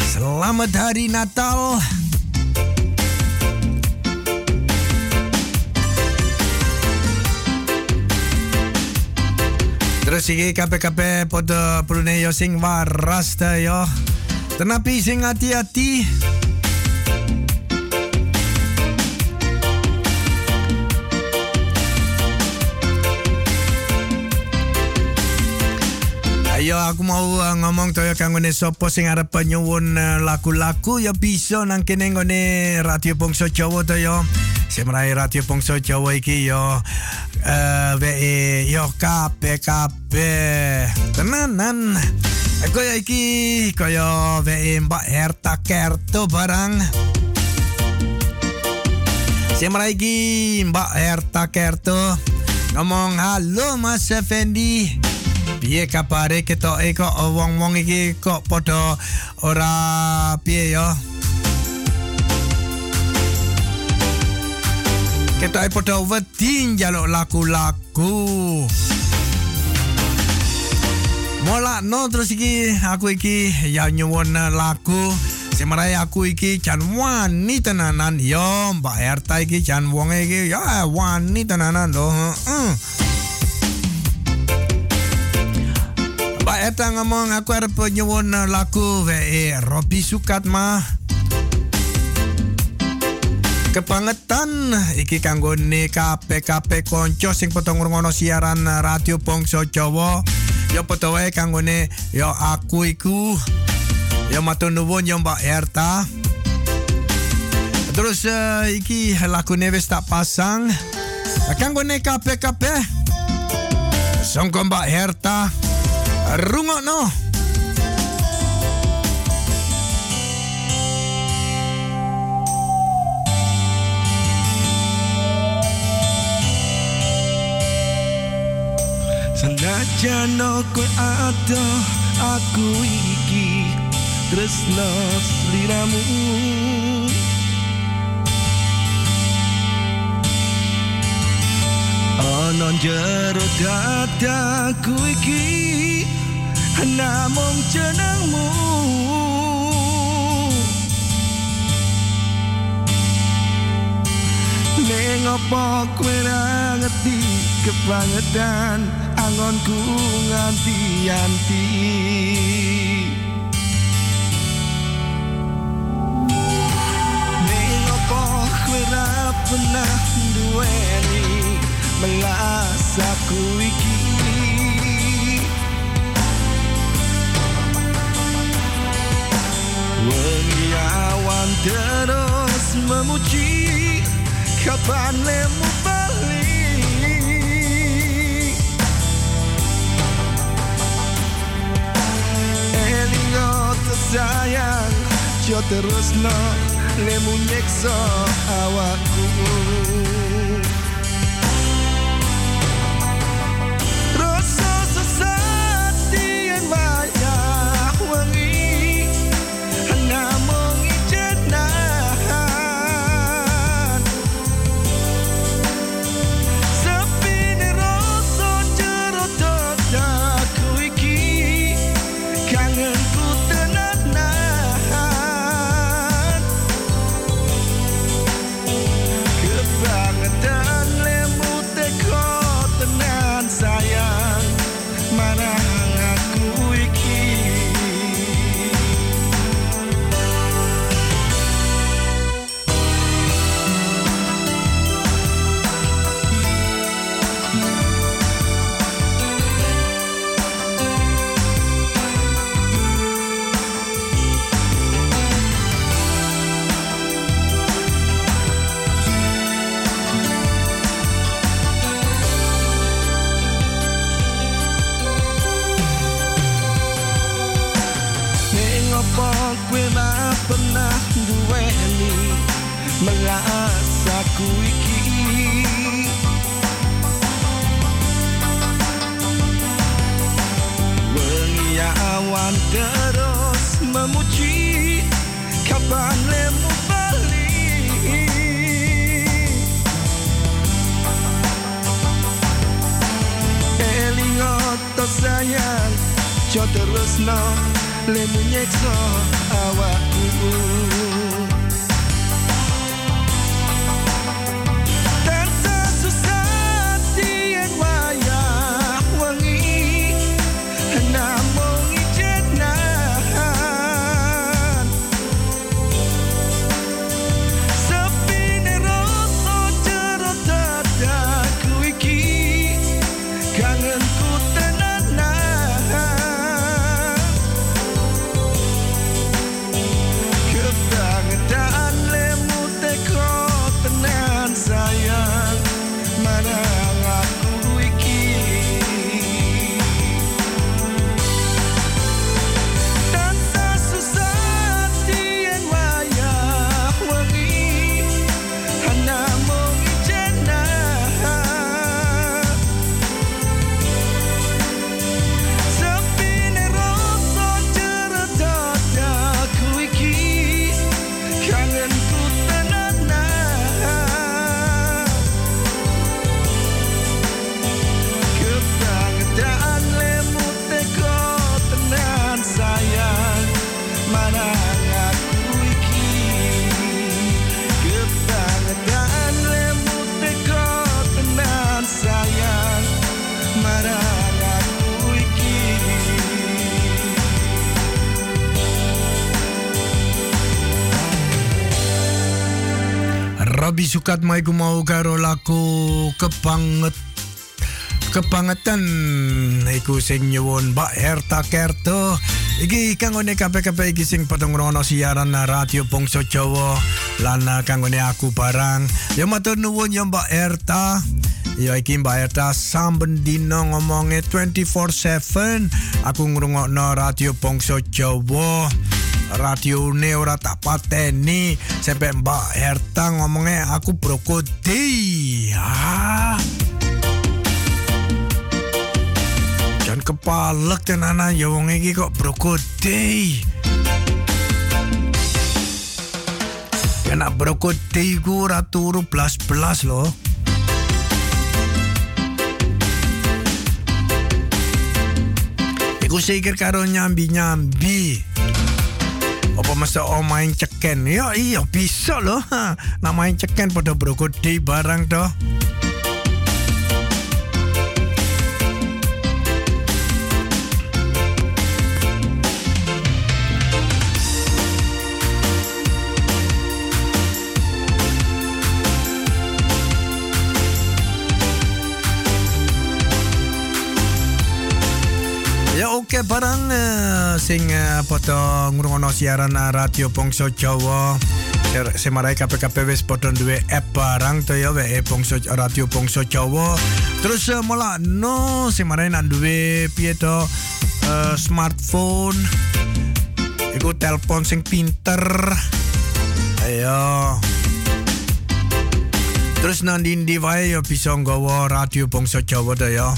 Selamat hari Natal. Terus iki kabeh-kabeh padha prune yo waras ta yo. Tenapi sing hati-hati. Ayo aku mau uh, ngomong to ya kanggo ne sapa sing arep nyuwun uh, lagu-lagu ya bisa nang kene nggone Radio Bangsa Jawa to ya. Semrai Radio Bangsa Jawa iki yo eh we yo kape kape tenanan. Kaya iki kaya we Mbak Herta Kerto barang. Semrai iki Mbak Herta Kerto ngomong halo Mas Effendi. Piye kabare ketok e kok wong-wong iki kok padha ora piye ya? Ketok e padha wedi njaluk lagu-lagu. Mola no terus iki aku iki ya nyuwun lagu Semrai aku iki jan wani tenanan yo Mbak Herta iki jan wong iki ya wani tenanan loh. Heeh. Mbak Eta ngomong aku harap nyewon lagu we Robi Sukatma. Kebangetan iki kanggo ne KPKP konco sing potong ngrungono siaran radio Bangsa Jawa. Ya padha wae kanggo ne ya aku iku. Ya matur nuwun ya Mbak Erta. Terus eh, iki lagune wis tak pasang. Kanggo ne KPKP. Songko Mbak Herta. Rungokno. Senajan kowe ada aku iki tresno sliramu. Ana jero dadaku iki namung jenengmu. Ning apa kowe ra ngerti kebangetan angonku nganti-anti Ning apa kowe ra pernah duweni melas aku iki? Wengi awan terus memuji Kapan lemu tersayang Jo terus no Lemu nyekso awakku Elingo to sayang Jo terus no Lemu nyekso awakku Robi sukat mai ku mau karo laku kebanget kebangetan. Iku sing nyuwun Mbak Herta Kerto. Iki kanggone kabeh-kabeh iki sing padha ngrono siaran radio Bangsa Jawa. Lan kanggone aku barang. Ya matur nuwun ya Mbak Herta. Ya iki Mbak Herta samben dino ngomonge 24/7 aku ngrungokno radio Bangsa Jawa radio ne ora tak pateni sampai Mbak Herta ngomongnya aku brokodi ah. Jangan kepalek tenanan ya wong iki kok brokodi Kena brokodi ku ora turu blas-blas loh Iku sikir karo nyambi-nyambi. Apa masa oh main ceken? Ya iya bisa loh. Ha, main ceken pada brokodi barang toh. Oke barang eh, sing uh, poto ngrungokno siaran eh, radio Bangsa Jawa. Semarai KPKP wis padha duwe app barang to ya wae Bangsa radio Bangsa Jawa. Terus mola no semarai nak duwe piye to eh, smartphone. Iku telepon sing pinter. Ayo. Terus nang ndi wae ya bisa nggawa radio Bangsa Jawa to ya.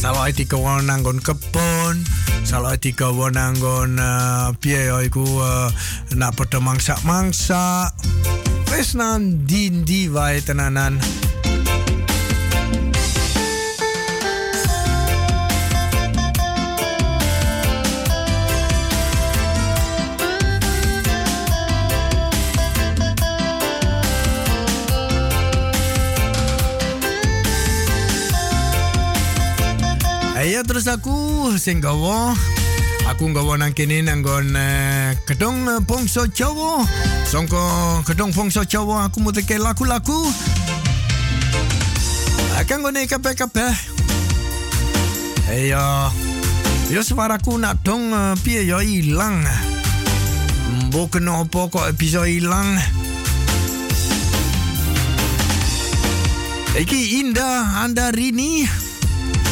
Salah digawa nanggon kebon, salah digawa nanggon uh, piye ya iku uh, nak padha mangsak-mangsak. Wis nang ndi wae tenanan. Ayo terus aku sing gawa Aku nggawa nang kene nanggon uh, gedung uh, Bangsa Jawa. Songko gedung Bangsa Jawa aku muteke lagu-lagu. Akan ngone kabeh-kabeh. Ayo. Yo suaraku nak dong uh, piye yo ilang. Mbok kenapa kok bisa ilang? Iki indah anda rini.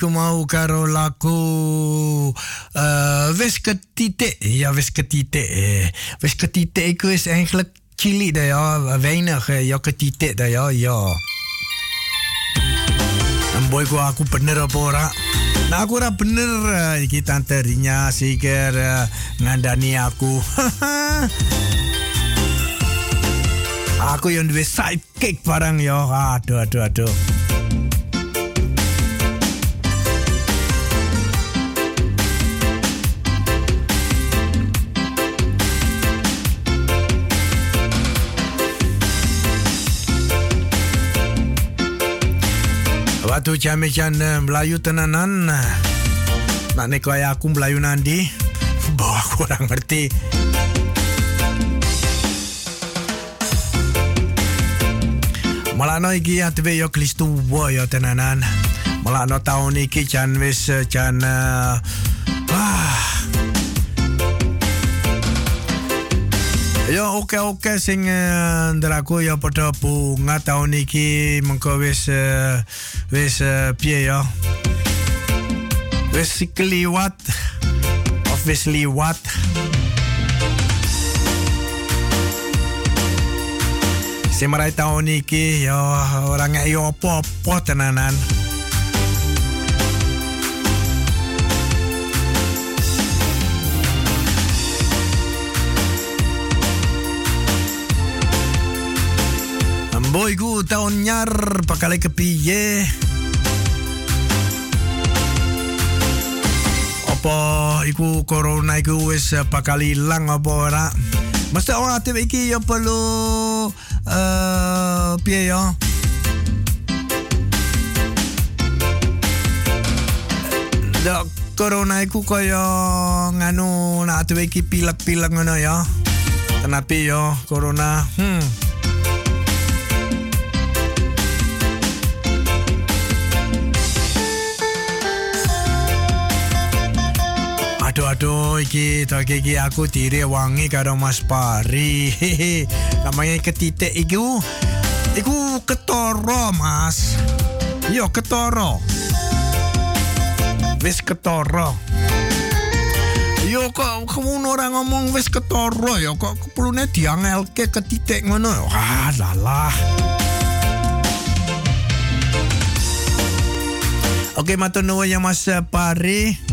anda rini ku mau karo laku uh, wis ketite. Ja, wis ketite. Eh. Wis iku is eigenlijk chili da ja, weinig eh, ja ketite da ja, ja. En boy ku aku bener apa ora? Nah aku ora bener eh, iki tante Rinya sikir eh, ngandani aku. [laughs] aku yang duwe sidekick barang ya. Aduh aduh aduh. Waktu cami-can Melayu tenanan. Nak ni kaya aku Melayu nanti [laughs] Bawa aku orang ngerti. Malano iki atve yo klistu wo yo tenanan. Malano tahun iki can wis eh, can uh, Yo oke oke sing uh, nderaku yo padha bunga tahun iki mengko wis uh, wis uh, piye yo wis kliwat of wis liwat. Sing marai tahun yo orang yo apa-apa tenanan Boy ku tahun nyar pakalai kepiye Apa iku corona iku wis eh, bakal ilang apa ora? Mesti orang aktif iki ya perlu uh, piye ya? Dok corona iku kaya nganu nak aktif iki pilek-pilek ngono ya. Kenapa ya corona. Hmm Aduh aduh iki tak iki aku tiri wangi karo Mas Pari. Namanya ketitik iku iku ketoro Mas. Yo ketoro. Wis ketoro. Yo kok kamu orang ngomong wis ketoro ya kok perlunya diangelke ketitik ngono. Wah lalah. Oke, matur nuwun ya Mas Pari.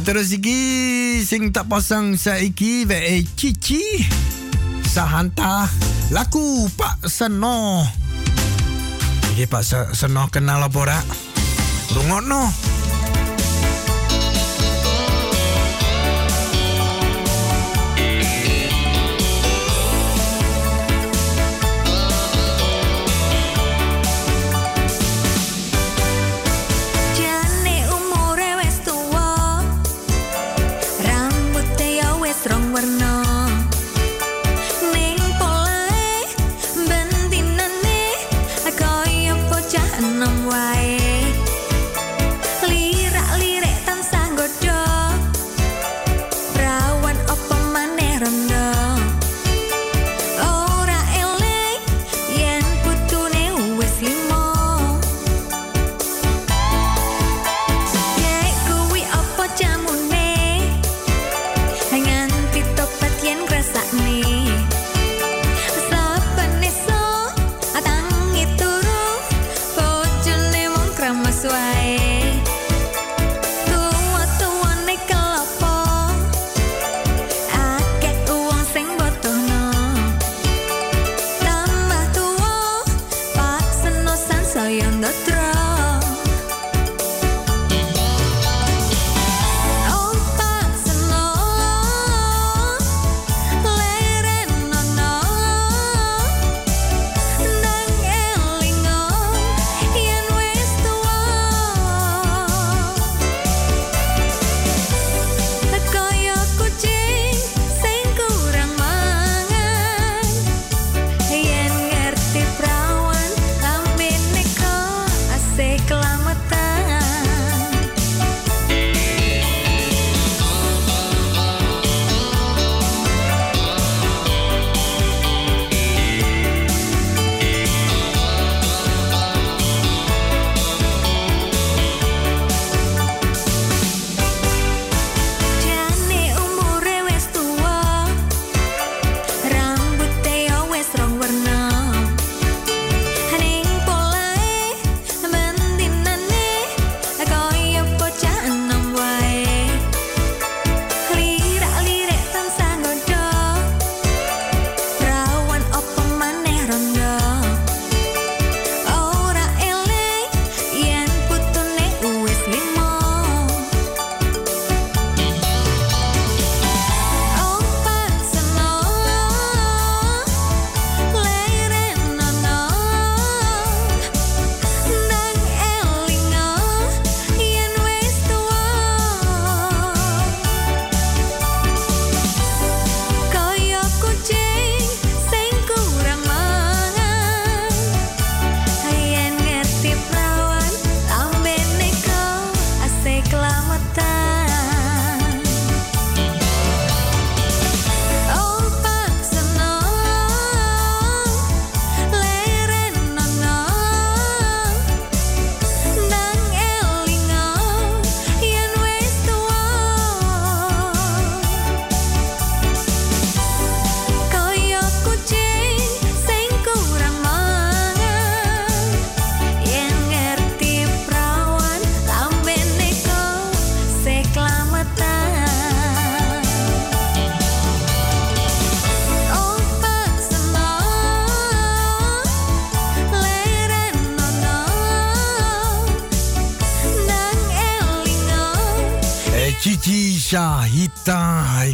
Terus iki sing tak pasang saiki ve cici sahanta laku Pak Seno. Iki Pak Se- Seno kenal apa ora? Rungokno.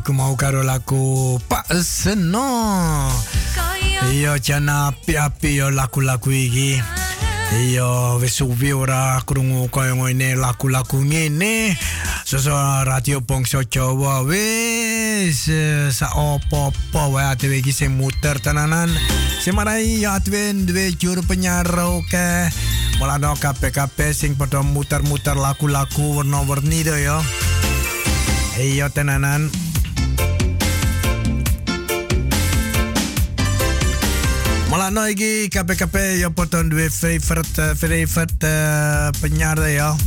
ku mau karo laku Pak Seno. Iya jana api-api yo laku-laku iki. Io wis ora krungu kaya ngene laku-laku ngene. Soso radio bangsa Jawa wis sa opo-opo wae ate iki sing muter tenanan. Semarai ya atwin dua juru penyaro ke Mulano KPKP sing pada muter-muter laku-laku warna-warni do yo Iyo tenanan Mulane iki kabeh-kabeh ya padha duwe favorite eh, favorite eh, penyiar ya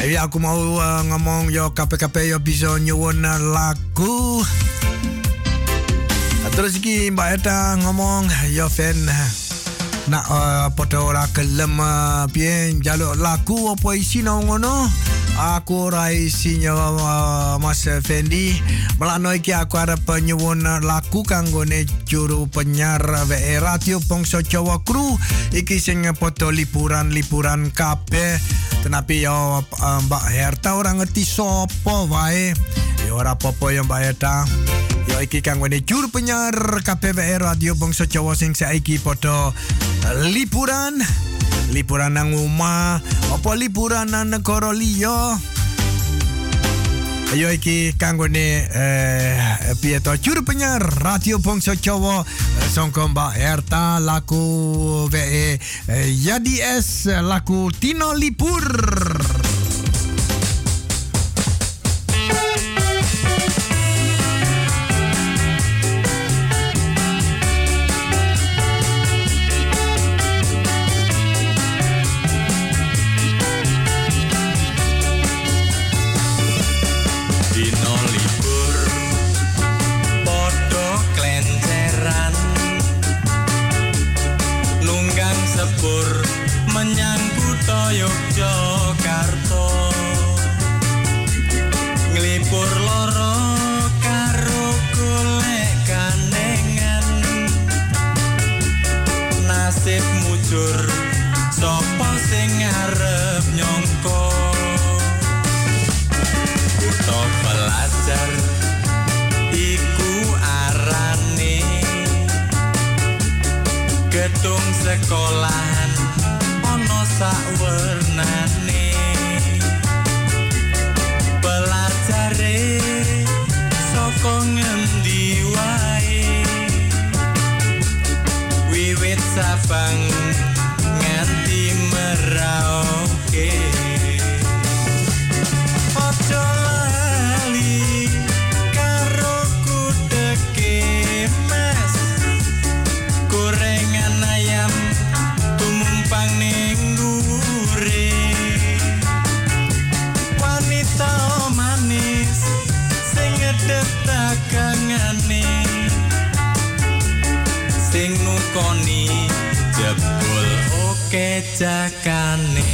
Jadi aku mau uh, ngomong yo KPKP yo bisa nyuwun uh, lagu. Terus iki Mbak Eta ngomong yo fan nak uh, podo ora gelem uh, piye njaluk lagu apa isine ngono. Aku ora isinya uh, Mas Fendi. Melano iki aku arep nyuwun lagu kanggone juru penyiar WE Radio Bangsa Jawa Kru iki sing podo liburan-liburan kabeh. Tenapi yo Mbak Herta ora ngerti sopo wae. Ya ora apa-apa Mbak Herta. Ya iki kanggone juru penyiar KPWR Radio Bangsa Jawa sing saiki padha eh, liburan. Liburan nang omah, apa liburan nang negara liya. Ayo iki kanggone eh piye to Radio Bangsa Jawa eh, sangka Mbak Herta laku WE eh, Yadi S laku Tino Lipur. Sopo sing arep nyongko? Kutha pelajar iku arane Gedung sekolahan ana sakwernane κάνει